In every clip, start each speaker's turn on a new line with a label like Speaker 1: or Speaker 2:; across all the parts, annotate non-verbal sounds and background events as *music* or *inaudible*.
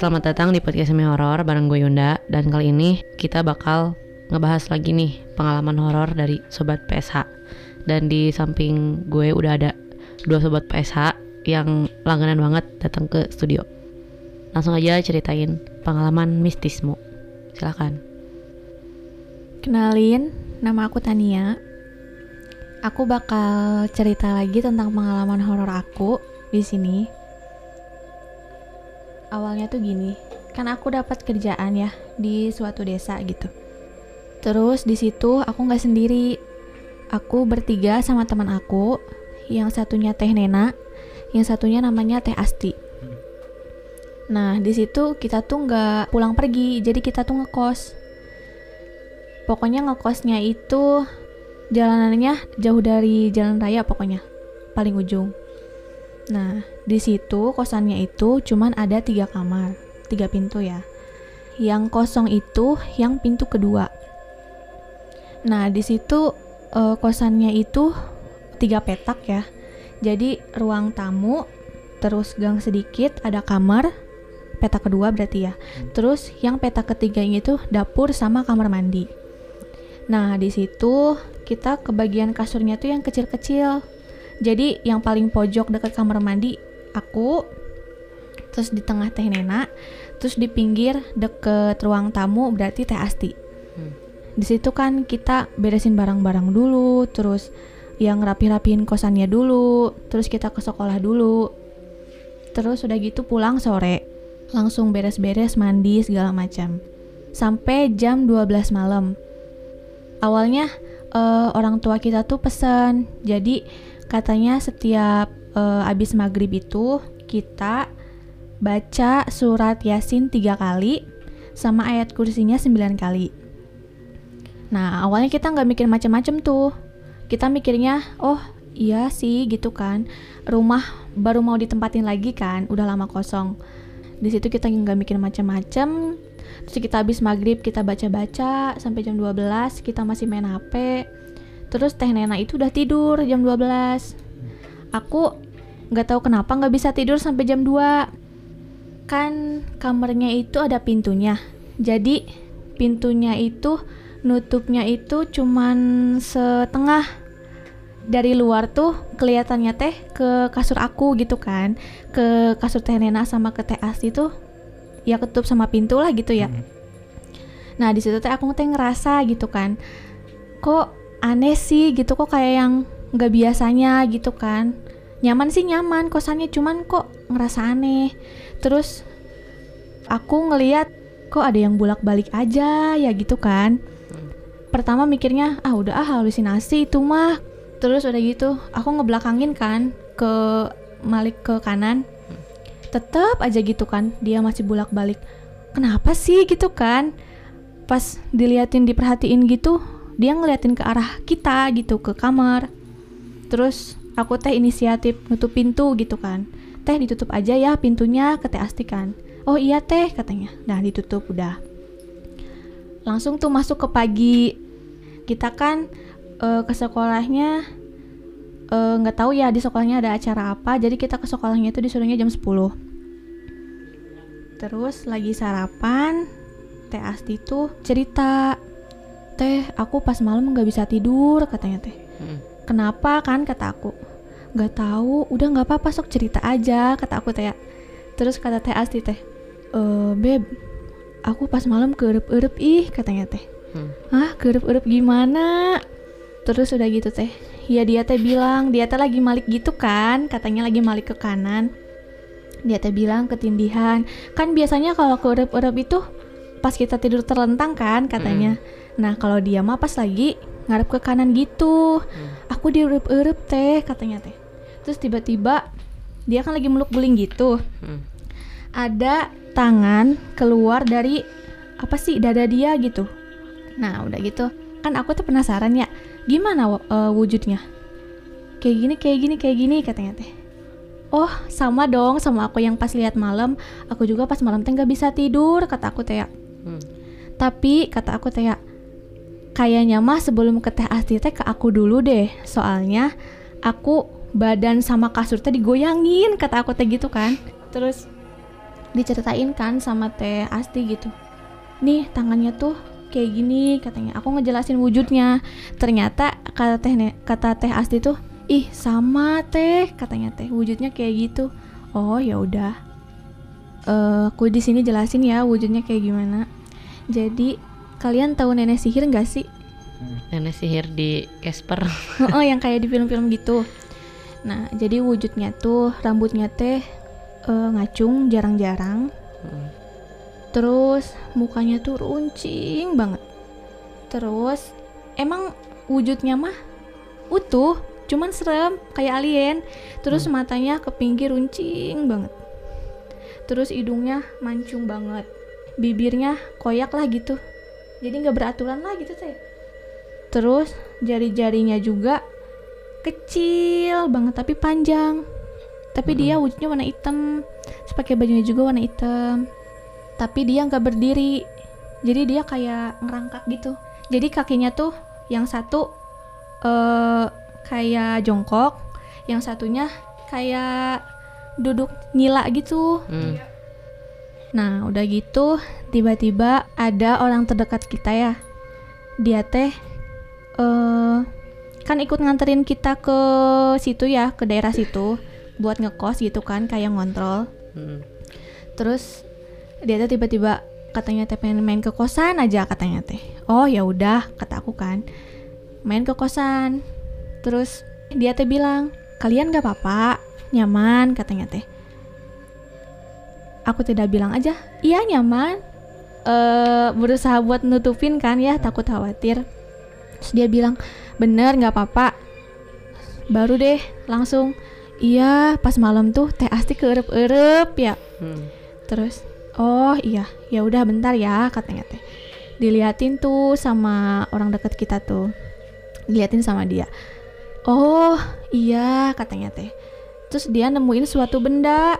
Speaker 1: Selamat datang di podcast Semi Horor bareng gue Yunda dan kali ini kita bakal ngebahas lagi nih pengalaman horor dari sobat PSH. Dan di samping gue udah ada dua sobat PSH yang langganan banget datang ke studio. Langsung aja ceritain pengalaman mistismu. Silakan.
Speaker 2: Kenalin, nama aku Tania. Aku bakal cerita lagi tentang pengalaman horor aku di sini. Awalnya tuh gini, kan aku dapat kerjaan ya di suatu desa gitu. Terus di situ aku nggak sendiri. Aku bertiga sama teman aku, yang satunya Teh Nena, yang satunya namanya Teh Asti. Nah di situ kita tuh nggak pulang pergi, jadi kita tuh ngekos. Pokoknya ngekosnya itu jalanannya jauh dari jalan raya pokoknya paling ujung nah di situ kosannya itu cuman ada tiga kamar tiga pintu ya. Yang kosong itu yang pintu kedua. Nah di situ uh, kosannya itu tiga petak ya. Jadi ruang tamu terus gang sedikit ada kamar petak kedua berarti ya. Terus yang petak ketiganya itu dapur sama kamar mandi. Nah di situ kita ke bagian kasurnya tuh yang kecil-kecil. Jadi yang paling pojok dekat kamar mandi aku, terus di tengah Teh Nena, terus di pinggir deket ruang tamu berarti Teh Asti. Hmm. Di situ kan kita beresin barang-barang dulu, terus yang rapi-rapiin kosannya dulu, terus kita ke sekolah dulu. Terus udah gitu pulang sore, langsung beres-beres mandi segala macam. Sampai jam 12 malam. Awalnya uh, orang tua kita tuh pesan. Jadi katanya setiap uh, abis maghrib itu kita baca surat yasin tiga kali sama ayat kursinya sembilan kali. Nah awalnya kita nggak mikir macam-macam tuh. Kita mikirnya oh iya sih gitu kan. Rumah baru mau ditempatin lagi kan, udah lama kosong. Di situ kita nggak mikir macam-macam terus kita habis maghrib kita baca-baca sampai jam 12 kita masih main HP terus teh Nena itu udah tidur jam 12 aku nggak tahu kenapa nggak bisa tidur sampai jam 2 kan kamarnya itu ada pintunya. Jadi pintunya itu nutupnya itu cuman setengah. Dari luar tuh kelihatannya teh ke kasur aku gitu kan. Ke kasur teh Nena sama ke teh Asti tuh ya ketutup sama pintu lah gitu ya. Hmm. nah di situ teh aku teh ngerasa gitu kan. Kok aneh sih gitu kok kayak yang nggak biasanya gitu kan. Nyaman sih nyaman kosannya cuman kok ngerasa aneh. Terus aku ngeliat kok ada yang bolak balik aja ya gitu kan. Pertama mikirnya ah udah ah halusinasi itu mah. Terus udah gitu aku ngebelakangin kan ke Malik ke kanan. Tetap aja gitu kan dia masih bolak-balik. Kenapa sih? gitu kan. Pas diliatin diperhatiin gitu dia ngeliatin ke arah kita gitu ke kamar. Terus aku teh inisiatif nutup pintu gitu kan. Teh ditutup aja ya pintunya ke teh Asti kan. Oh iya teh katanya. Nah ditutup udah. Langsung tuh masuk ke pagi. Kita kan uh, ke sekolahnya Eh, nggak uh, tahu ya di sekolahnya ada acara apa. Jadi kita ke sekolahnya itu disuruhnya jam 10 terus lagi sarapan teh Asti tuh cerita teh aku pas malam nggak bisa tidur katanya teh. Hmm. kenapa kan kata aku. Nggak tahu udah nggak apa-apa sok cerita aja kata aku teh terus kata teh Asti teh e, beb aku pas malam kerep-erep ih katanya teh. Hmm. ah kerep-erep gimana? Terus udah gitu teh. Ya dia teh bilang dia teh lagi malik gitu kan katanya lagi malik ke kanan. Dia teh bilang ketindihan. Kan biasanya kalau ke urep-urep itu pas kita tidur terlentang kan katanya. Hmm. Nah kalau dia mah pas lagi ngarep ke kanan gitu hmm. aku di urep-urep teh katanya teh terus tiba-tiba dia kan lagi meluk guling gitu hmm. ada tangan keluar dari apa sih dada dia gitu nah udah gitu kan aku tuh penasaran ya gimana uh, wujudnya kayak gini kayak gini kayak gini katanya teh oh sama dong sama aku yang pas lihat malam aku juga pas malam teh nggak bisa tidur kata aku teh ya. hmm. tapi kata aku teh ya, kayaknya mah sebelum ke teh asti teh ke aku dulu deh. Soalnya aku badan sama kasur teh digoyangin kata aku teh gitu kan. Terus diceritain kan sama teh Asti gitu. Nih tangannya tuh kayak gini katanya. Aku ngejelasin wujudnya. Ternyata kata teh kata teh Asti tuh ih sama teh katanya teh. Wujudnya kayak gitu. Oh ya udah. Uh, aku di sini jelasin ya wujudnya kayak gimana. Jadi kalian tahu nenek sihir nggak sih?
Speaker 1: Nenek sihir di Casper. *laughs*
Speaker 2: Oh yang kayak di film-film gitu. Nah jadi wujudnya tuh rambutnya teh uh, ngacung jarang-jarang. Hmm. terus mukanya tuh runcing banget. Terus emang wujudnya mah utuh cuman serem kayak alien. Terus hmm. matanya ke pinggir runcing banget. Terus hidungnya mancung banget. Bibirnya koyak lah gitu jadi nggak beraturan lah gitu teh. Terus jari-jarinya juga kecil banget tapi panjang. Tapi dia hmm. wujudnya warna hitam. Terus pakai bajunya juga warna hitam. Tapi dia nggak berdiri. Jadi dia kayak ngerangkak gitu. Jadi kakinya tuh yang satu uh, kayak jongkok yang satunya kayak duduk nyila gitu. Hmm. nah udah gitu tiba-tiba ada orang terdekat kita ya. Dia teh uh, kan ikut nganterin kita ke situ ya ke daerah situ buat ngekos gitu kan kayak ngontrol. Hmm. terus dia tuh tiba-tiba katanya teh pengen main ke kosan aja katanya teh. Oh ya udah kata aku kan main ke kosan. Terus dia teh bilang kalian gak apa-apa nyaman katanya teh. Aku tidak bilang aja iya nyaman uh, berusaha buat nutupin kan ya takut khawatir. Terus dia bilang bener nggak apa-apa. Baru deh langsung iya pas malam tuh teh asti keerep-erep ya. Hmm. terus oh iya ya udah bentar ya katanya teh. Diliatin tuh sama orang deket kita tuh. Diliatin sama dia. Oh iya katanya teh. Terus dia nemuin suatu benda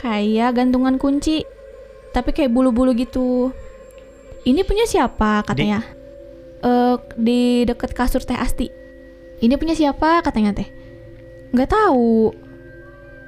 Speaker 2: kayak gantungan kunci tapi kayak bulu-bulu gitu ini punya siapa katanya di, uh, di deket kasur teh asti ini punya siapa katanya teh Nggak tahu.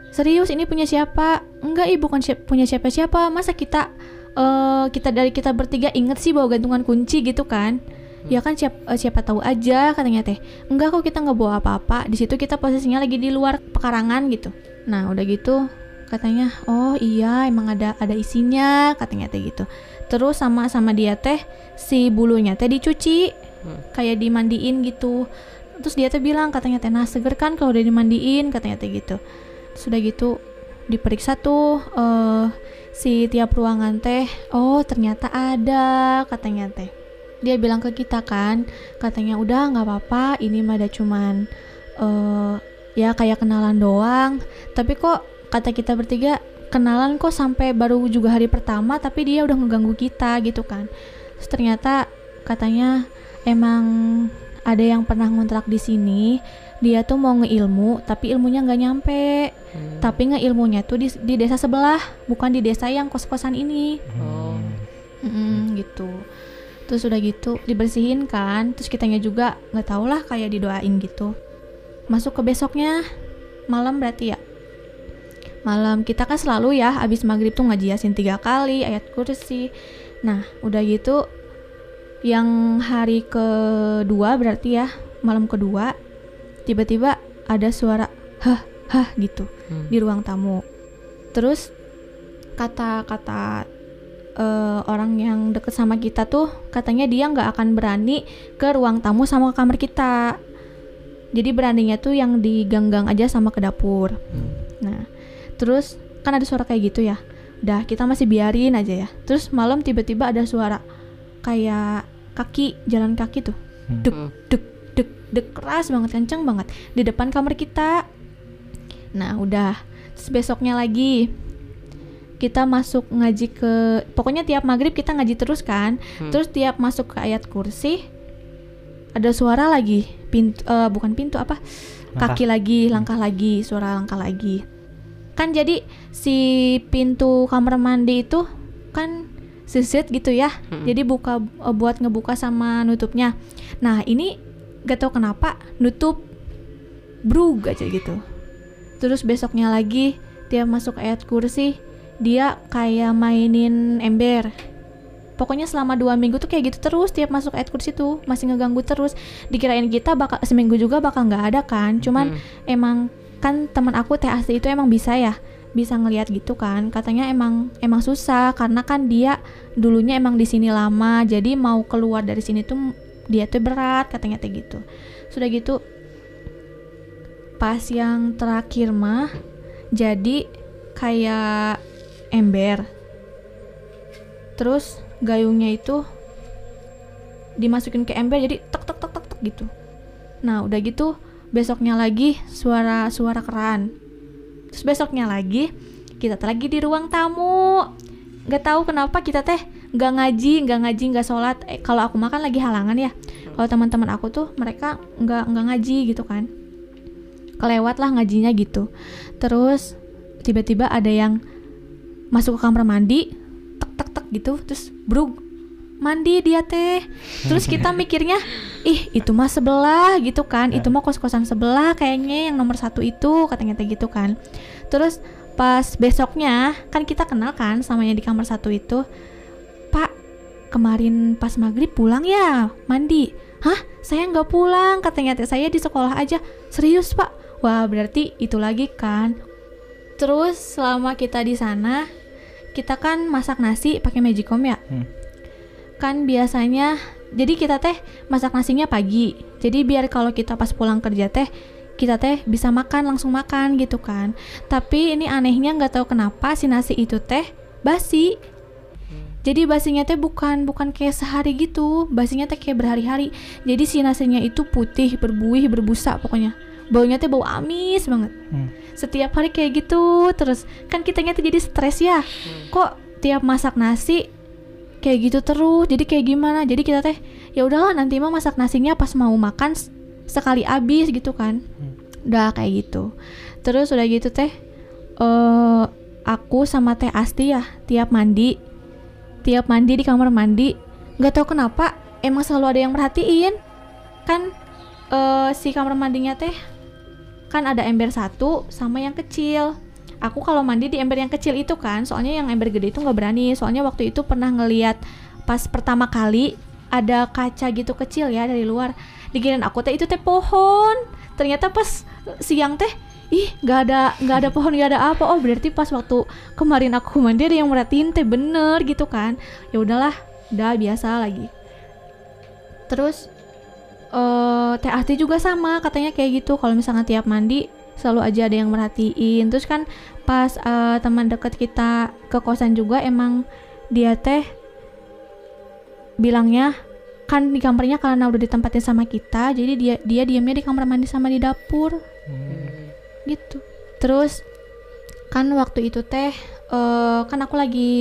Speaker 2: Serius ini punya siapa? Enggak, ibu bukan si punya siapa-siapa. Masa kita uh, kita dari kita bertiga inget sih bawa gantungan kunci gitu kan? Hmm. Ya kan siap, uh, siapa tahu aja katanya teh. Enggak kok kita nggak bawa apa-apa. Di situ kita posisinya lagi di luar pekarangan gitu. Nah udah gitu katanya oh iya emang ada ada isinya katanya teh gitu. Terus sama sama dia teh si bulunya teh dicuci hmm. kayak dimandiin gitu terus dia tuh bilang katanya teh nah seger kan kalau udah dimandiin katanya teh gitu sudah gitu diperiksa tuh uh, si tiap ruangan teh oh ternyata ada katanya teh dia bilang ke kita kan katanya udah nggak apa-apa ini mah ada cuman uh, ya kayak kenalan doang tapi kok kata kita bertiga kenalan kok sampai baru juga hari pertama tapi dia udah ngeganggu kita gitu kan. Terus ternyata katanya emang ada yang pernah ngontrak di sini dia tuh mau ngeilmu tapi ilmunya nggak nyampe. Hmm. tapi ngeilmunya tuh di, di desa sebelah bukan di desa yang kos kosan ini. Oh. hmm, gitu. Terus udah gitu dibersihin kan terus kitanya juga nggak tau lah kayak didoain gitu. Masuk ke besoknya malam berarti ya malam. Kita kan selalu ya abis maghrib tuh ngaji yasin tiga kali ayat kursi. Nah udah gitu yang hari kedua berarti ya malam kedua tiba-tiba ada suara hah hah gitu hmm. di ruang tamu. Terus kata-kata uh, orang yang deket sama kita tuh katanya dia nggak akan berani ke ruang tamu sama ke kamar kita. Jadi beraninya tuh yang di gang-gang aja sama ke dapur. Hmm. nah terus kan ada suara kayak gitu ya. Udah kita masih biarin aja ya. Terus malam tiba-tiba ada suara kayak kaki jalan kaki tuh. Dek dek dek dek keras banget kenceng banget di depan kamar kita. Nah udah. Terus besoknya lagi kita masuk ngaji ke pokoknya tiap maghrib kita ngaji terus kan. Hmm. terus tiap masuk ke ayat kursi ada suara lagi. Pintu uh, bukan pintu apa? Langkah. kaki lagi langkah lagi suara langkah lagi kan jadi si pintu kamar mandi itu kan sisit gitu ya. Hmm. jadi buka uh, buat ngebuka sama nutupnya. Nah ini gak tau kenapa nutup brug aja gitu. Terus besoknya lagi dia masuk ayat kursi dia kayak mainin ember. Pokoknya selama dua minggu tuh kayak gitu terus tiap masuk ekskurs itu masih ngeganggu terus. Dikirain kita bakal seminggu juga bakal nggak ada kan. Cuman
Speaker 3: Hmm.
Speaker 2: emang kan teman aku teh asli itu emang bisa ya bisa ngelihat gitu kan. Katanya emang emang susah karena kan dia dulunya emang di sini lama jadi mau keluar dari sini tuh dia tuh berat katanya teh gitu. Sudah gitu pas yang terakhir mah jadi kayak ember. Terus gayungnya itu dimasukin ke ember jadi tek tek tek tek tek gitu. Nah udah gitu besoknya lagi suara suara keran. Terus besoknya lagi kita teh lagi di ruang tamu. Nggak tahu kenapa kita teh nggak ngaji nggak ngaji nggak sholat. Eh, kalau aku makan lagi halangan ya. Kalau teman-teman aku tuh mereka nggak nggak ngaji gitu kan. Kelewat lah ngajinya gitu. Terus tiba-tiba ada yang masuk ke kamar mandi tek tek tek gitu. Terus brug mandi dia teh. Terus kita mikirnya ih itu mah sebelah gitu kan. Itu mah kos kosan sebelah kayaknya yang nomor satu itu katanya teh gitu kan. Terus pas besoknya kan kita kenal kan samanya di kamar satu itu. Pak kemarin pas maghrib pulang ya? Mandi. Hah? Saya nggak pulang katanya teh. Saya di sekolah aja. Serius pak? Wah berarti itu lagi kan. Terus selama kita di sana kita kan masak nasi pakai magicom ya?
Speaker 3: Hmm.
Speaker 2: Kan biasanya. Jadi kita teh masak nasinya pagi. Jadi biar kalau kita pas pulang kerja teh kita teh bisa makan langsung makan gitu kan. Tapi ini anehnya nggak tahu kenapa si nasi itu teh basi. Jadi basinya teh bukan bukan kayak sehari gitu. Basinya teh kayak berhari-hari. Jadi si nasinya itu putih berbuih berbusa pokoknya. Baunya teh bau amis banget.
Speaker 3: Hmm.
Speaker 2: setiap hari kayak gitu terus. Kan kitanya tuh jadi stres ya. Kok tiap masak nasi kayak gitu terus. Jadi kayak gimana? Jadi kita teh ya udahlah nanti mah masak nasinya pas mau makan sekali habis gitu kan. Udah kayak gitu. Terus udah gitu teh eh aku sama teh Asti ya tiap mandi tiap mandi di kamar mandi nggak tahu kenapa emang selalu ada yang merhatiin. Kan eh si kamar mandinya teh kan ada ember satu sama yang kecil aku kalau mandi di ember yang kecil itu kan soalnya yang ember gede itu nggak berani. Soalnya waktu itu pernah ngeliat pas pertama kali ada kaca gitu kecil ya dari luar dikirain aku teh itu teh pohon. Ternyata pas siang teh ih nggak ada nggak ada pohon nggak ada apa. Oh berarti pas waktu kemarin aku mandi ada yang merhatiin teh bener gitu kan. Ya udahlah udah biasa lagi. Terus eh teh Asti juga sama katanya kayak gitu. Kalau misalnya tiap mandi selalu aja ada yang merhatiin. Terus kan pas eh, teman deket kita ke kosan juga emang dia teh bilangnya kan di kamarnya karena udah ditempatin sama kita jadi dia dia diamnya di kamar mandi sama di dapur. Gitu. Terus kan waktu itu teh eh, kan aku lagi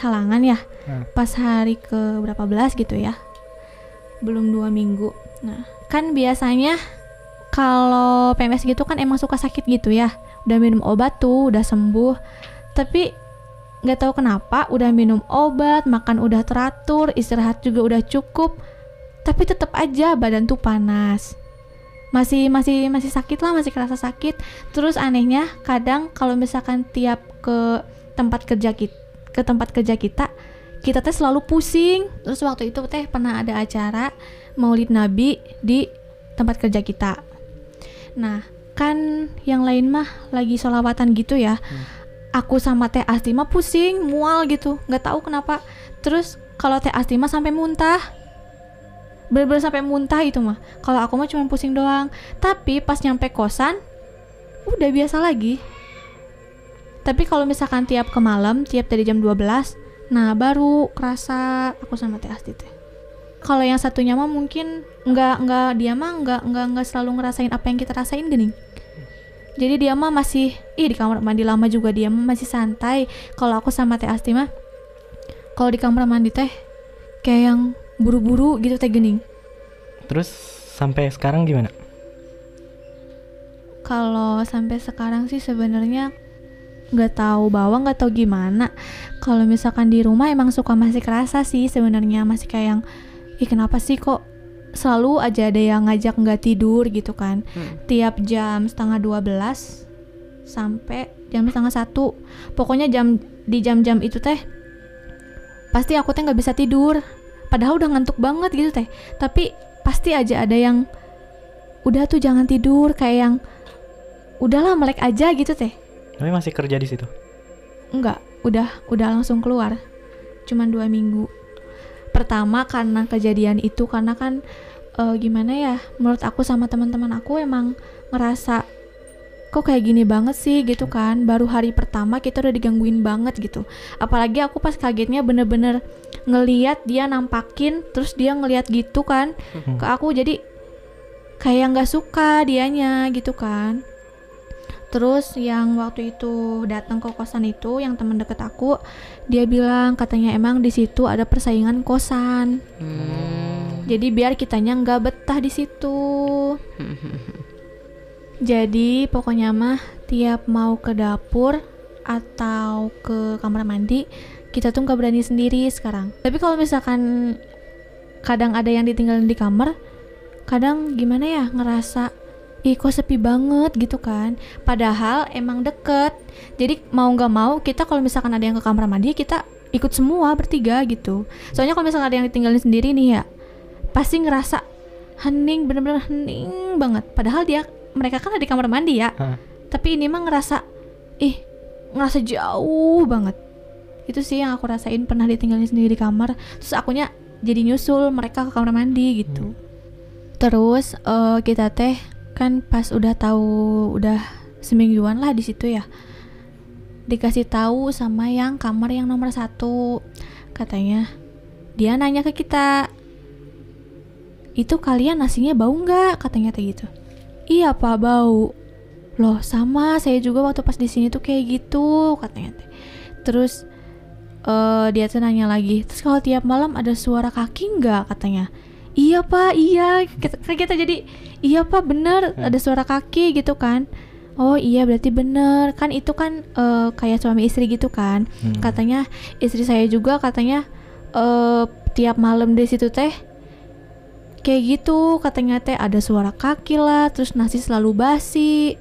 Speaker 2: halangan ya
Speaker 3: Hmm.
Speaker 2: pas hari ke berapa belas gitu ya. Belum dua minggu. Nah kan biasanya kalau PMS gitu kan emang suka sakit gitu ya. Udah minum obat tuh udah sembuh. Tapi nggak tahu kenapa udah minum obat makan udah teratur istirahat juga udah cukup. Tapi tetap aja badan tuh panas. Masih masih masih sakit lah masih kerasa sakit. Terus anehnya kadang kalau misalkan tiap ke tempat kerja kita ke tempat kerja kita kita teh selalu pusing. Terus waktu itu teh pernah ada acara Maulid Nabi di tempat kerja kita nah kan yang lain mah lagi sholawatan gitu ya. Aku sama teh Asti mah pusing mual gitu. Nggak tahu kenapa. Terus kalau teh Asti mah sampai muntah. Bener-bener sampai muntah itu mah. Kalau aku mah cuma pusing doang. Tapi pas nyampe kosan udah biasa lagi. Tapi kalau misalkan tiap ke malam tiap dari jam 12 nah baru kerasa aku sama teh Asti teh kalau yang satunya mah mungkin nggak nggak dia mah nggak nggak nggak selalu ngerasain apa yang kita rasain gini. Jadi dia mah masih ih di kamar mandi lama juga dia mah masih santai. Kalau aku sama teh Asti mah kalau di kamar mandi teh kayak yang buru-buru gitu teh gening
Speaker 3: Terus sampai sekarang gimana?
Speaker 2: kalau sampai sekarang sih sebenarnya nggak tahu bawa nggak tahu gimana. Kalau misalkan di rumah emang suka masih kerasa sih sebenarnya masih kayak yang ih kenapa sih kok selalu aja ada yang ngajak nggak tidur? gitu kan. Tiap jam setengah 12 sampai jam setengah satu. Pokoknya jam di jam-jam itu teh pasti aku teh nggak bisa tidur. Padahal udah ngantuk banget gitu teh. Tapi pasti aja ada yang udah tuh jangan tidur kayak yang udahlah melek aja gitu teh.
Speaker 3: Tapi masih kerja di situ.
Speaker 2: Enggak, udah udah langsung keluar. Cuman dua minggu. Pertama karena kejadian itu karena kan eh, gimana ya? Menurut aku sama teman-teman aku emang ngerasa kok kayak gini banget sih gitu kan. Baru hari pertama kita udah digangguin banget gitu. Apalagi aku pas kagetnya bener-bener ngeliat dia nampakin terus dia ngeliat gitu kan
Speaker 3: Hmm.
Speaker 2: ke aku jadi kayak nggak suka dianya gitu kan terus yang waktu itu datang ke kosan itu yang teman deket aku dia bilang katanya emang di situ ada persaingan kosan.
Speaker 1: Hmm.
Speaker 2: jadi biar kitanya nggak betah di situ. *laughs* Jadi pokoknya mah tiap mau ke dapur atau ke kamar mandi kita tuh nggak berani sendiri sekarang. Tapi kalau misalkan kadang ada yang ditinggalin di kamar kadang gimana ya ngerasa ih kok sepi banget gitu kan. Padahal emang deket. Jadi mau nggak mau kita kalau misalkan ada yang ke kamar mandi kita ikut semua bertiga gitu. Soalnya kalau misalkan ada yang ditinggalin sendiri nih ya pasti ngerasa hening bener-bener hening banget. Padahal dia mereka kan ada di kamar mandi ya.
Speaker 3: Hah.
Speaker 2: tapi ini mah ngerasa ih ngerasa jauh banget. Itu sih yang aku rasain pernah ditinggalin sendiri di kamar. Terus akunya jadi nyusul mereka ke kamar mandi gitu. Terus eh, kita teh kan pas udah tahu udah semingguan lah di situ ya. Dikasih tahu sama yang kamar yang nomor satu katanya. Dia nanya ke kita itu kalian nasinya bau nggak? katanya teh gitu. Iya pak bau. Loh sama saya juga waktu pas di sini tuh kayak gitu katanya. Terus eh dia tuh nanya lagi terus kalau tiap malam ada suara kaki nggak? katanya. Iya pak iya. Kita, kan kita jadi iya pak bener ada suara kaki gitu kan. Oh iya berarti bener. Kan itu kan eh, kayak suami istri gitu kan.
Speaker 3: Hmm.
Speaker 2: katanya istri saya juga katanya eh tiap malam di situ teh kayak gitu. Katanya teh ada suara kaki lah terus nasi selalu basi.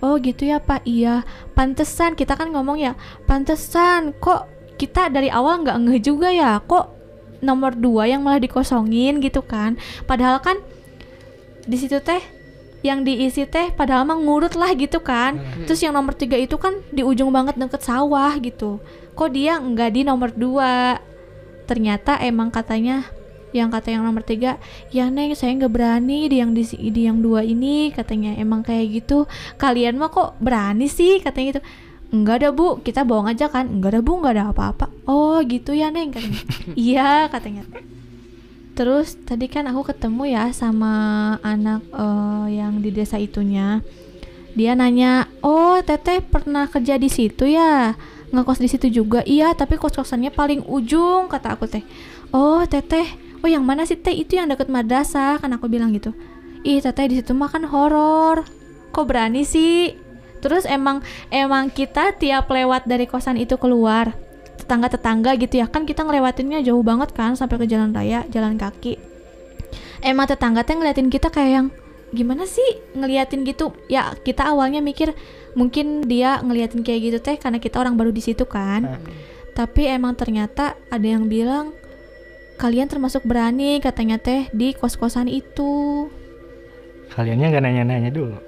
Speaker 2: Oh gitu ya pak. Iya pantesan kita kan ngomong ya pantesan kok kita dari awal nggak ngeh juga ya? Kok nomor dua yang malah dikosongin gitu kan. Padahal kan di situ teh yang diisi teh padahal mah ngurut lah gitu kan. Terus yang nomor tiga itu kan di ujung banget deket sawah gitu. Kok dia nggak di nomor dua? Ternyata emang katanya yang kata yang nomor tiga ya neng saya nggak berani di yang di, di yang dua ini katanya. Emang kayak gitu. Kalian mah kok berani sih? Katanya gitu. Enggak ada bu. Kita bohong aja kan. Enggak ada bu. Enggak ada apa-apa. Oh gitu ya neng katanya. *laughs* Iya katanya terus tadi kan aku ketemu ya sama anak eh, yang di desa itunya. Dia nanya oh teteh pernah kerja di situ ya? Ngekos di situ juga? Iya tapi kos kosannya paling ujung kata aku teh. Oh teteh oh yang mana sih teh? Itu yang deket madrasah kan aku bilang gitu. Ih teteh di situ mah kan horor. Kok berani sih? Terus emang emang kita tiap lewat dari kosan itu keluar tetangga-tetangga gitu ya. Kan kita ngelewatinnya jauh banget kan sampai ke jalan raya jalan kaki. Emang tetangga teh ngeliatin kita kayak yang gimana sih? Ngeliatin gitu. Ya kita awalnya mikir mungkin dia ngeliatin kayak gitu teh karena kita orang baru di situ kan.
Speaker 3: Hah.
Speaker 2: tapi emang ternyata ada yang bilang kalian termasuk berani katanya teh di kos-kosan itu.
Speaker 3: Kaliannya nggak nanya-nanya dulu.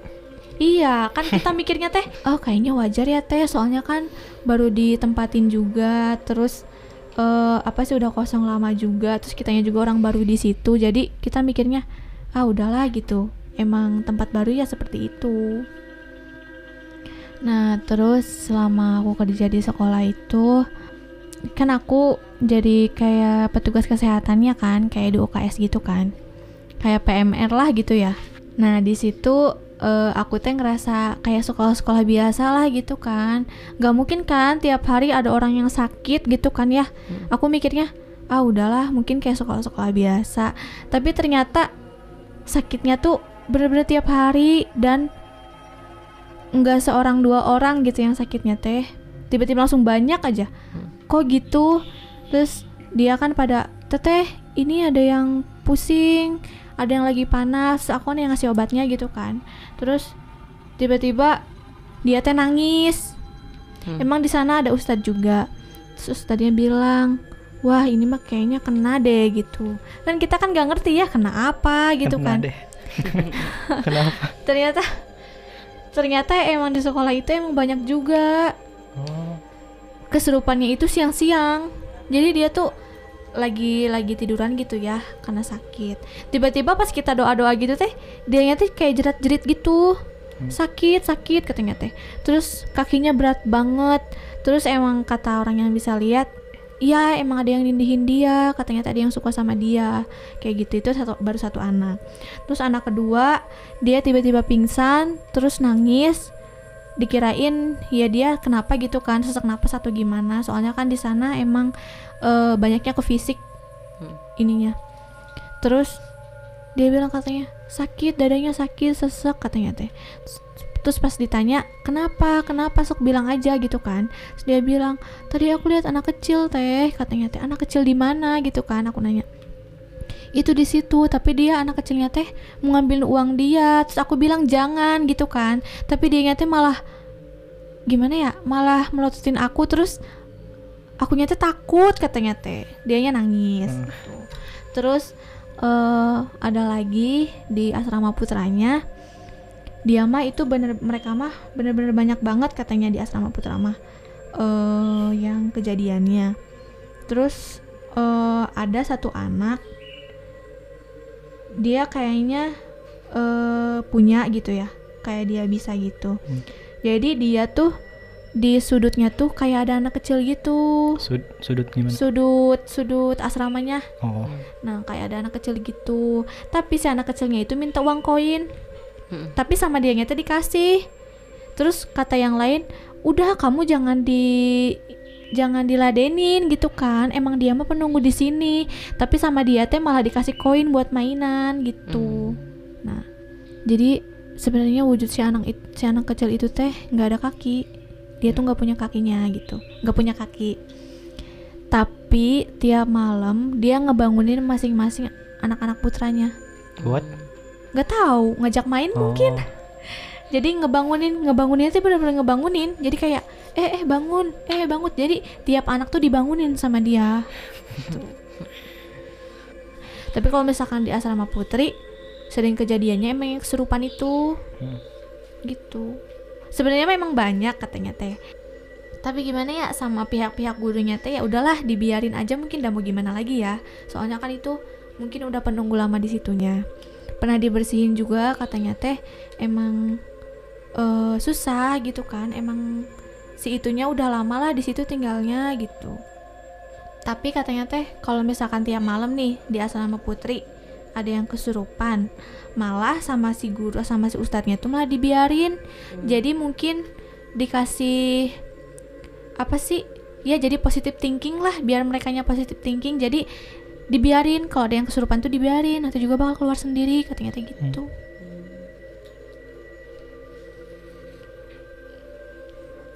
Speaker 2: Iya, kan kita *laughs* mikirnya teh, oh kayaknya wajar ya teh, soalnya kan baru ditempatin juga, terus eh apa sih udah kosong lama juga, terus kitanya juga orang baru di situ, jadi kita mikirnya ah udahlah gitu, emang tempat baru ya seperti itu. Nah, terus selama aku kerja di sekolah itu, kan aku jadi kayak petugas kesehatannya kan, kayak di UKS gitu kan, kayak PMR lah gitu ya. Nah di situ eh, aku teh ngerasa kayak sekolah-sekolah biasa lah gitu kan. Gak mungkin kan tiap hari ada orang yang sakit gitu kan ya. Aku mikirnya ah udahlah mungkin kayak sekolah-sekolah biasa. Tapi ternyata sakitnya tuh bener-bener tiap hari dan nggak seorang dua orang gitu yang sakitnya teh. Tiba-tiba langsung banyak aja. Kok gitu? Terus dia kan pada teteh ini ada yang pusing ada yang lagi panas aku kan yang ngasih obatnya gitu kan. Terus tiba-tiba dia teh nangis.
Speaker 1: Hmm.
Speaker 2: emang di sana ada ustadz juga. Terus ustadznya bilang wah ini mah kayaknya kena deh gitu. Kan kita kan gak ngerti ya kena apa gitu
Speaker 3: Kena
Speaker 2: kan.
Speaker 3: deh. *laughs* Kenapa?
Speaker 2: ternyata ternyata emang di sekolah itu emang banyak juga.
Speaker 3: Oh,
Speaker 2: kesurupannya itu siang-siang. Jadi dia tuh lagi lagi tiduran gitu ya karena sakit. Tiba-tiba pas kita doa-doa gitu teh dia tuh kayak jerat-jerit gitu. Sakit sakit katanya teh. Terus kakinya berat banget. Terus emang kata orang yang bisa lihat Iya emang ada yang nindihin dia katanya tadi yang suka sama dia. Kayak gitu itu satu baru satu anak. Terus anak kedua dia tiba-tiba pingsan terus nangis dikirain ya dia kenapa gitu kan? Sesak napas atau gimana? Soalnya kan di sana emang eh, banyaknya ke fisik
Speaker 1: Hmm.
Speaker 2: ininya. Terus dia bilang katanya sakit dadanya sakit sesek katanya teh. Terus pas ditanya kenapa? Kenapa? Sok bilang aja gitu kan. Terus dia bilang tadi aku lihat anak kecil teh katanya teh. Anak kecil di mana? Gitu kan aku nanya itu di situ tapi dia anak kecilnya teh mau ngambil uang dia. Terus aku bilang jangan gitu kan. Tapi dia teh malah gimana ya malah melototin aku. Terus aku teh takut katanya teh. Dianya nangis
Speaker 3: Hmm.
Speaker 2: gitu. terus eh ada lagi di asrama putranya. Dia mah itu bener mereka mah bener-bener banyak banget katanya di asrama putra mah eh yang kejadiannya. Terus eh ada satu anak dia kayaknya eh punya gitu ya kayak dia bisa gitu.
Speaker 3: Hmm.
Speaker 2: jadi dia tuh di sudutnya tuh kayak ada anak kecil gitu.
Speaker 3: Sud- sudut gimana?
Speaker 2: sudut sudut asramanya.
Speaker 3: Oh,
Speaker 2: nah kayak ada anak kecil gitu. Tapi si anak kecilnya itu minta uang koin.
Speaker 1: Mm-mm.
Speaker 2: tapi sama dia tuh dikasih. Terus kata yang lain udah kamu jangan di jangan diladenin gitu kan. Emang dia mah penunggu di sini. Tapi sama dia teh malah dikasih koin buat mainan gitu. Nah jadi sebenarnya wujud si anak it- si anak kecil itu teh nggak ada kaki. Dia tuh nggak punya kakinya gitu. Nggak punya kaki. Tapi tiap malam dia ngebangunin masing-masing anak-anak putranya.
Speaker 3: What?
Speaker 2: nggak tahu ngajak main
Speaker 3: Oh,
Speaker 2: mungkin jadi ngebangunin ngebanguninnya tuh bener-bener ngebangunin. Jadi kayak eh eh bangun eh bangun. Jadi tiap anak tuh dibangunin sama dia. Gitu. *laughs* tapi kalau misalkan di asrama putri sering kejadiannya emang yang kesurupan itu.
Speaker 3: Hmm.
Speaker 2: gitu. Sebenarnya memang banyak katanya teh. Tapi gimana ya sama pihak-pihak gurunya teh ya udahlah dibiarin aja mungkin udah mau gimana lagi ya. Soalnya kan itu mungkin udah penunggu lama di situnya. Pernah dibersihin juga katanya teh emang eh, susah gitu kan emang si itunya udah lama lah di situ tinggalnya gitu. Tapi katanya teh kalau misalkan tiap malam nih di asrama putri ada yang kesurupan malah sama si guru sama si ustadznya tuh malah dibiarin. Jadi mungkin dikasih apa sih? Ya jadi positive thinking lah biar mereka positive thinking. Jadi dibiarin kalau ada yang kesurupan tuh dibiarin nanti juga bakal keluar sendiri katanya teh gitu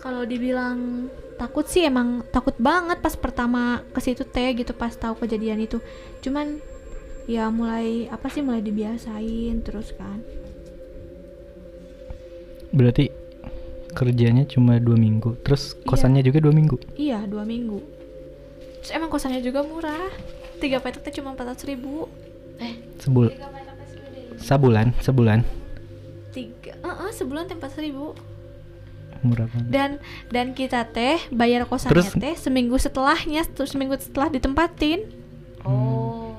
Speaker 2: kalau dibilang takut sih emang takut banget pas pertama ke situ teh gitu pas tahu kejadian itu. Cuman ya mulai apa sih mulai dibiasain terus kan.
Speaker 3: Berarti kerjanya cuma dua minggu, terus kosannya juga dua minggu.
Speaker 2: iya dua minggu. Terus emang kosannya juga murah. Tiga petak teh cuma empat ribu.
Speaker 1: Eh,
Speaker 3: Sebul sabulan, sebulan
Speaker 2: tiga eh, eh, sebulan teh empat ribu
Speaker 3: murah banget.
Speaker 2: dan dan kita teh bayar kosannya
Speaker 3: Terus-
Speaker 2: teh seminggu setelahnya terus seminggu setelah ditempatin
Speaker 1: oh.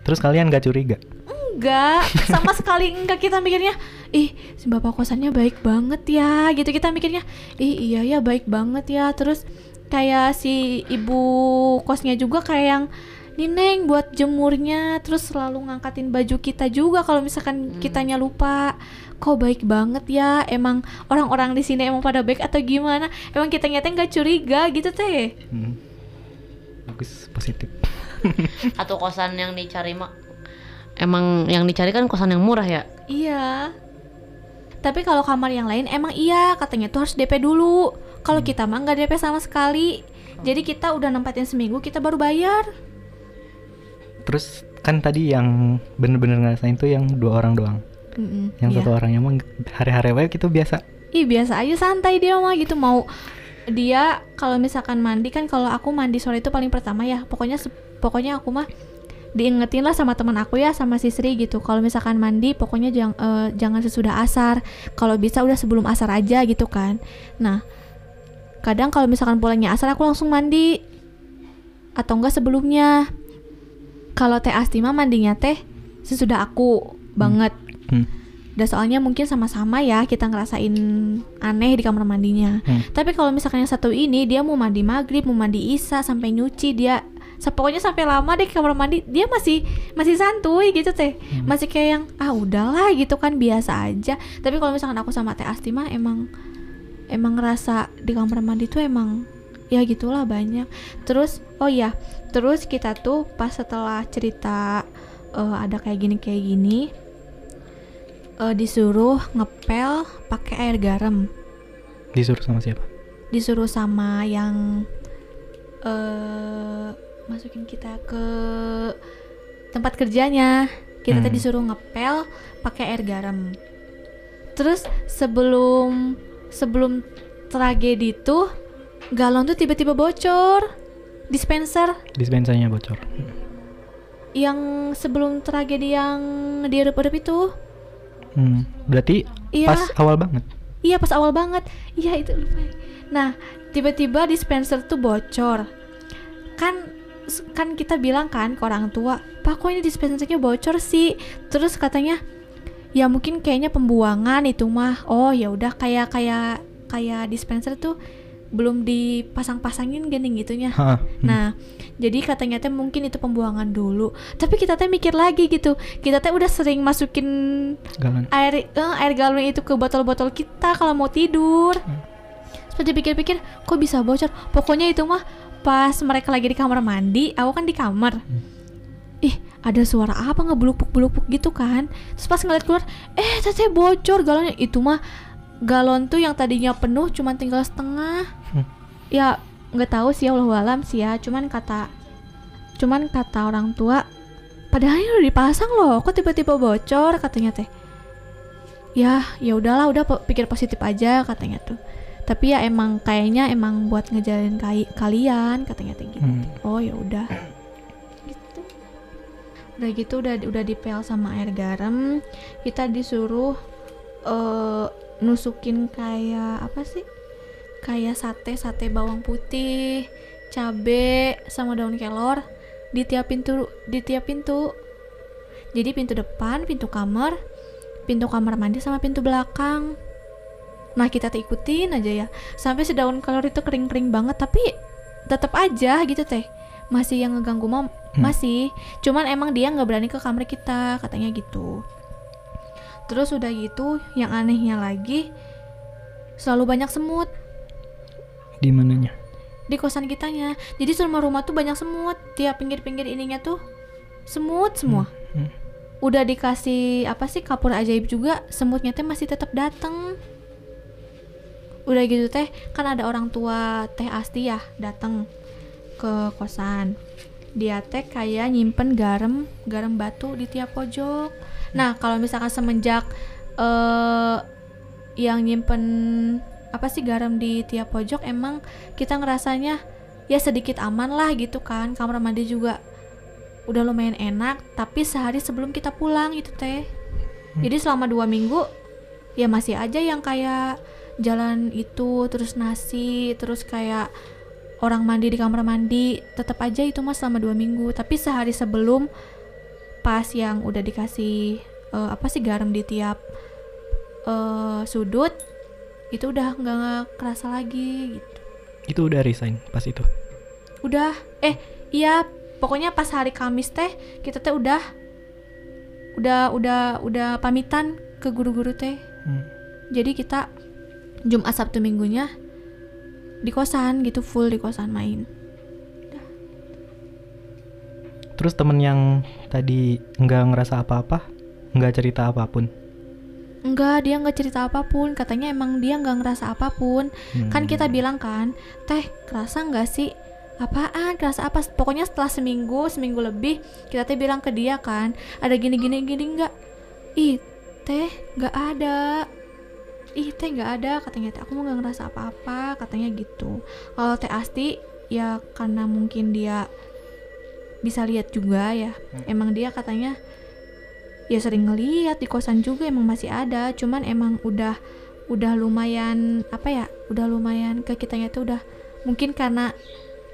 Speaker 3: Terus kalian gak curiga?
Speaker 2: enggak sama *laughs* sekali enggak kita mikirnya ih si bapak kosannya baik banget ya gitu kita mikirnya ih iya ya baik banget ya terus kayak si ibu kosnya juga kayak yang Nineng buat jemurnya terus selalu ngangkatin baju kita juga kalau misalkan
Speaker 1: Hmm.
Speaker 2: kitanya lupa kok baik banget ya emang orang-orang di sini emang pada baik atau gimana emang kita nyata nggak curiga gitu teh
Speaker 3: Hmm. Bagus, positif. *laughs*
Speaker 1: Atau kosan yang dicari mah emang yang dicari kan kosan yang murah ya?
Speaker 2: Iya. Tapi kalau kamar yang lain emang iya katanya tuh harus DP dulu. Kalau kita mah nggak DP sama sekali. Jadi kita udah nempatin seminggu kita baru bayar.
Speaker 3: Terus kan tadi yang bener-bener ngerasain tuh yang dua orang doang.
Speaker 2: Mm-mm,
Speaker 3: Yang
Speaker 2: iya.
Speaker 3: satu orang emang hari-hari wae gitu biasa.
Speaker 2: Ih biasa aja santai dia mah gitu mau dia kalau misalkan mandi kan kalau aku mandi sore itu paling pertama ya. Pokoknya pokoknya aku mah diingetin lah sama teman aku ya sama si Sri gitu. Kalau misalkan mandi pokoknya jangan jangan sesudah asar. Kalau bisa udah sebelum asar aja gitu kan. Nah kadang kalau misalkan pulangnya asar aku langsung mandi. Atau enggak sebelumnya. Kalau teh asti mah mandinya teh sesudah aku banget.
Speaker 3: Hmm.
Speaker 2: Dan soalnya mungkin sama-sama ya kita ngerasain aneh di kamar mandinya.
Speaker 3: Hmm.
Speaker 2: tapi kalau misalkan yang satu ini dia mau mandi maghrib mau mandi isya sampai nyuci dia pokoknya sampai lama deh kamar mandi dia masih masih santuy gitu teh. Masih kayak yang ah udahlah gitu kan biasa aja. Tapi kalau misalkan aku sama teh asti mah emang emang ngerasa di kamar mandi tuh emang ya gitulah banyak. Terus oh ya terus kita tuh pas setelah cerita eh, ada kayak gini kayak gini eh, disuruh ngepel pakai air garam
Speaker 3: Disuruh sama siapa?
Speaker 2: disuruh sama yang eh masukin kita ke tempat kerjanya kita tadi
Speaker 3: Hmm.
Speaker 2: disuruh ngepel pakai air garam terus sebelum sebelum tragedi tuh galon tuh tiba-tiba bocor dispenser
Speaker 3: Dispensanya bocor.
Speaker 2: yang sebelum tragedi yang diadep-adep itu
Speaker 3: Hmm. Berarti
Speaker 2: Iya.
Speaker 3: pas awal banget.
Speaker 2: Iya pas awal banget. Iya itu lupa. Nah tiba-tiba dispenser tuh bocor. Kan kan kita bilang kan ke orang tua, Pak kok ini dispensernya bocor sih? Terus katanya ya mungkin kayaknya pembuangan itu mah. Oh ya udah kayak kayak kayak dispenser tuh belum dipasang-pasangin gini gitunya.
Speaker 3: Ha, hmm.
Speaker 2: Nah, jadi katanya teh mungkin itu pembuangan dulu. Tapi kita teh mikir lagi gitu. Kita teh udah sering masukin
Speaker 3: Galon.
Speaker 2: air eh, air galon itu ke botol-botol kita kalau mau tidur. Terus dipikir-pikir, kok bisa bocor? Pokoknya itu mah pas mereka lagi di kamar mandi, aku kan di kamar. Ih, ada suara apa ngebuluk-buluk gitu kan? Terus pas ngeliat keluar, eh teteh bocor galonnya. Itu mah galon tuh yang tadinya penuh cuman tinggal setengah.
Speaker 3: Hmm.
Speaker 2: Ya nggak tahu sih Allah alam sih ya. Cuman kata, cuman kata orang tua, padahal ini udah dipasang loh, kok tiba-tiba bocor katanya teh ya ya udahlah udah pikir positif aja katanya tuh tapi ya emang kayaknya emang buat ngejalin kai- kalian katanya teh gitu
Speaker 3: Hmm.
Speaker 2: oh ya udah gitu udah gitu udah udah dipel sama air garam kita disuruh eh nusukin kayak apa sih? Kayak sate sate bawang putih cabe sama daun kelor. Di tiap pintu di tiap pintu jadi pintu depan pintu kamar pintu kamar mandi sama pintu belakang. Nah kita ikutin aja ya. Sampai si daun kelor itu kering-kering banget tapi tetap aja gitu teh. Masih yang ngeganggu mom
Speaker 3: Hmm.
Speaker 2: masih. Cuman emang dia nggak berani ke kamar kita katanya gitu terus udah gitu yang anehnya lagi selalu banyak semut.
Speaker 3: Di mananya?
Speaker 2: di kosan kitanya. Jadi semua rumah tuh banyak semut. Tiap pinggir-pinggir ininya tuh semut semua.
Speaker 3: Hmm.
Speaker 2: udah dikasih apa sih kapur ajaib juga semutnya teh masih tetap dateng. Udah gitu teh kan ada orang tua teh Asti ya datang ke kosan. Dia teh kayak nyimpen garam garam batu di tiap pojok nah kalau misalkan semenjak eh yang nyimpen apa sih garam di tiap pojok emang kita ngerasanya ya sedikit aman lah gitu kan. Kamar mandi juga udah lumayan enak tapi sehari sebelum kita pulang itu teh. Jadi selama dua minggu ya masih aja yang kayak jalan itu terus nasi terus kayak orang mandi di kamar mandi tetap aja itu mas selama dua minggu. Tapi sehari sebelum pas yang udah dikasih eh, apa sih garam di tiap eh, sudut itu udah nggak kerasa lagi gitu
Speaker 3: Itu udah resign pas itu.
Speaker 2: udah eh iya pokoknya pas hari Kamis teh kita teh udah udah udah udah pamitan ke guru-guru teh
Speaker 3: Hmm.
Speaker 2: jadi kita Jumat Sabtu minggunya di kosan gitu full di kosan main
Speaker 3: Terus temen yang tadi nggak ngerasa apa-apa, nggak cerita apa pun.
Speaker 2: enggak dia nggak cerita apa pun. Katanya emang dia nggak ngerasa apa pun.
Speaker 3: Hmm.
Speaker 2: kan kita bilang kan teh kerasa nggak sih? Apaan? Kerasa apa? Pokoknya setelah seminggu seminggu lebih kita teh bilang ke dia kan ada gini gini gini nggak? Ih teh nggak ada. Ih teh nggak ada. Katanya teh aku mau nggak ngerasa apa-apa. Katanya gitu. Kalau teh Asti ya karena mungkin dia bisa lihat juga ya. Emang dia katanya ya sering ngeliat di kosan juga emang masih ada. Cuman emang udah udah lumayan apa ya udah lumayan ke kitanya tuh udah mungkin karena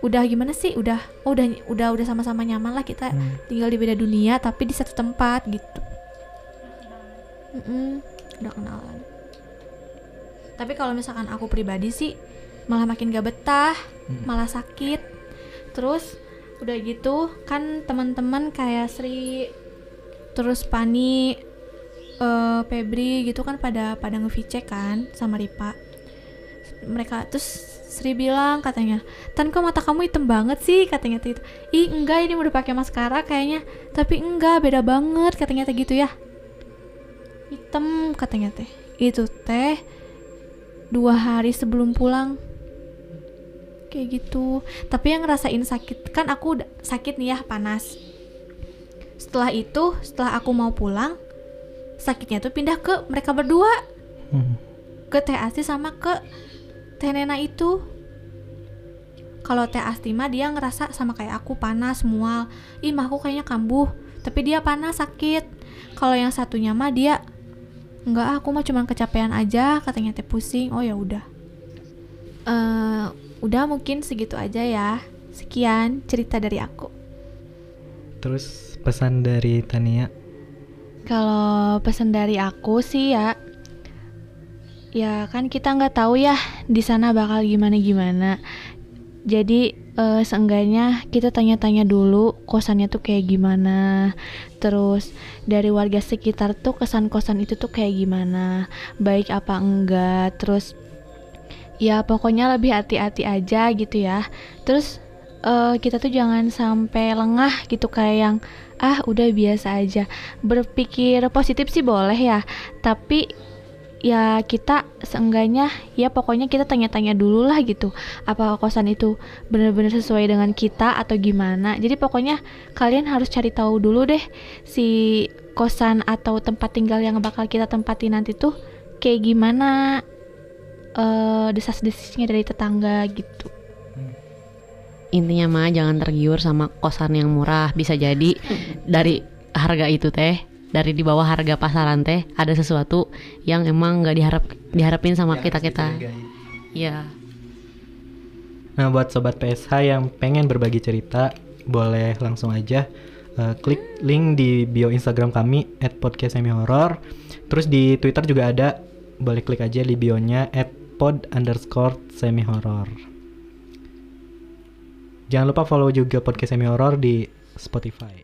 Speaker 2: udah gimana sih udah oh, udah udah udah sama-sama nyaman lah kita
Speaker 3: Hmm.
Speaker 2: tinggal di beda dunia tapi di satu tempat gitu. Mm-mm, udah kenalan. Tapi kalau misalkan aku pribadi sih malah makin gak betah
Speaker 3: Hmm.
Speaker 2: malah sakit. Terus udah gitu kan teman-teman kayak Sri terus Pani eh Febri gitu kan pada pada ngevicek kan sama Ripa. Mereka terus Sri bilang katanya Tan kok mata kamu hitam banget sih? Katanya gitu. Ih enggak ini udah pakai maskara kayaknya. Tapi enggak beda banget katanya gitu ya. Hitam katanya teh. Itu teh dua hari sebelum pulang kayak gitu. Tapi yang ngerasain sakit kan aku sakit nih ya panas. Setelah itu setelah aku mau pulang sakitnya tuh pindah ke mereka berdua.
Speaker 3: Hmm.
Speaker 2: ke teh Asti sama ke teh Nena itu. Kalau teh Asti mah dia ngerasa sama kayak aku panas mual ih mah aku kayaknya kambuh. Tapi dia panas sakit. Kalau yang satunya mah dia enggak aku mah cuma kecapean aja katanya teh pusing. Oh ya udah. Eh, udah mungkin segitu aja ya sekian cerita dari aku
Speaker 3: Terus pesan dari Tania.
Speaker 2: Kalau pesan dari aku sih ya, ya kan kita nggak tahu ya di sana bakal gimana gimana. Jadi eh, seenggaknya kita tanya-tanya dulu kosannya tuh kayak gimana. Terus dari warga sekitar tuh kesan kosan itu tuh kayak gimana, baik apa enggak. Terus ya pokoknya lebih hati-hati aja gitu ya. Terus eh, kita tuh jangan sampai lengah gitu kayak yang ah udah biasa aja. Berpikir positif sih boleh ya tapi ya kita seenggaknya ya pokoknya kita tanya-tanya dulu lah gitu apa kosan itu bener-bener sesuai dengan kita atau gimana. Jadi pokoknya kalian harus cari tahu dulu deh si kosan atau tempat tinggal yang bakal kita tempati nanti tuh kayak gimana eh desas-desisnya dari tetangga gitu.
Speaker 1: Intinya mah jangan tergiur sama kosan yang murah. Bisa jadi dari harga itu teh dari di bawah harga pasaran teh ada sesuatu yang emang nggak diharap diharapin sama kita kita ya
Speaker 3: Nah, buat sobat PSH yang pengen berbagi cerita, boleh langsung aja eh, klik link di bio Instagram kami @podcastsemi-horror. Terus di Twitter juga ada, boleh klik aja di bionya @pod underscore semi horror. Jangan lupa follow juga podcast semi horror di Spotify.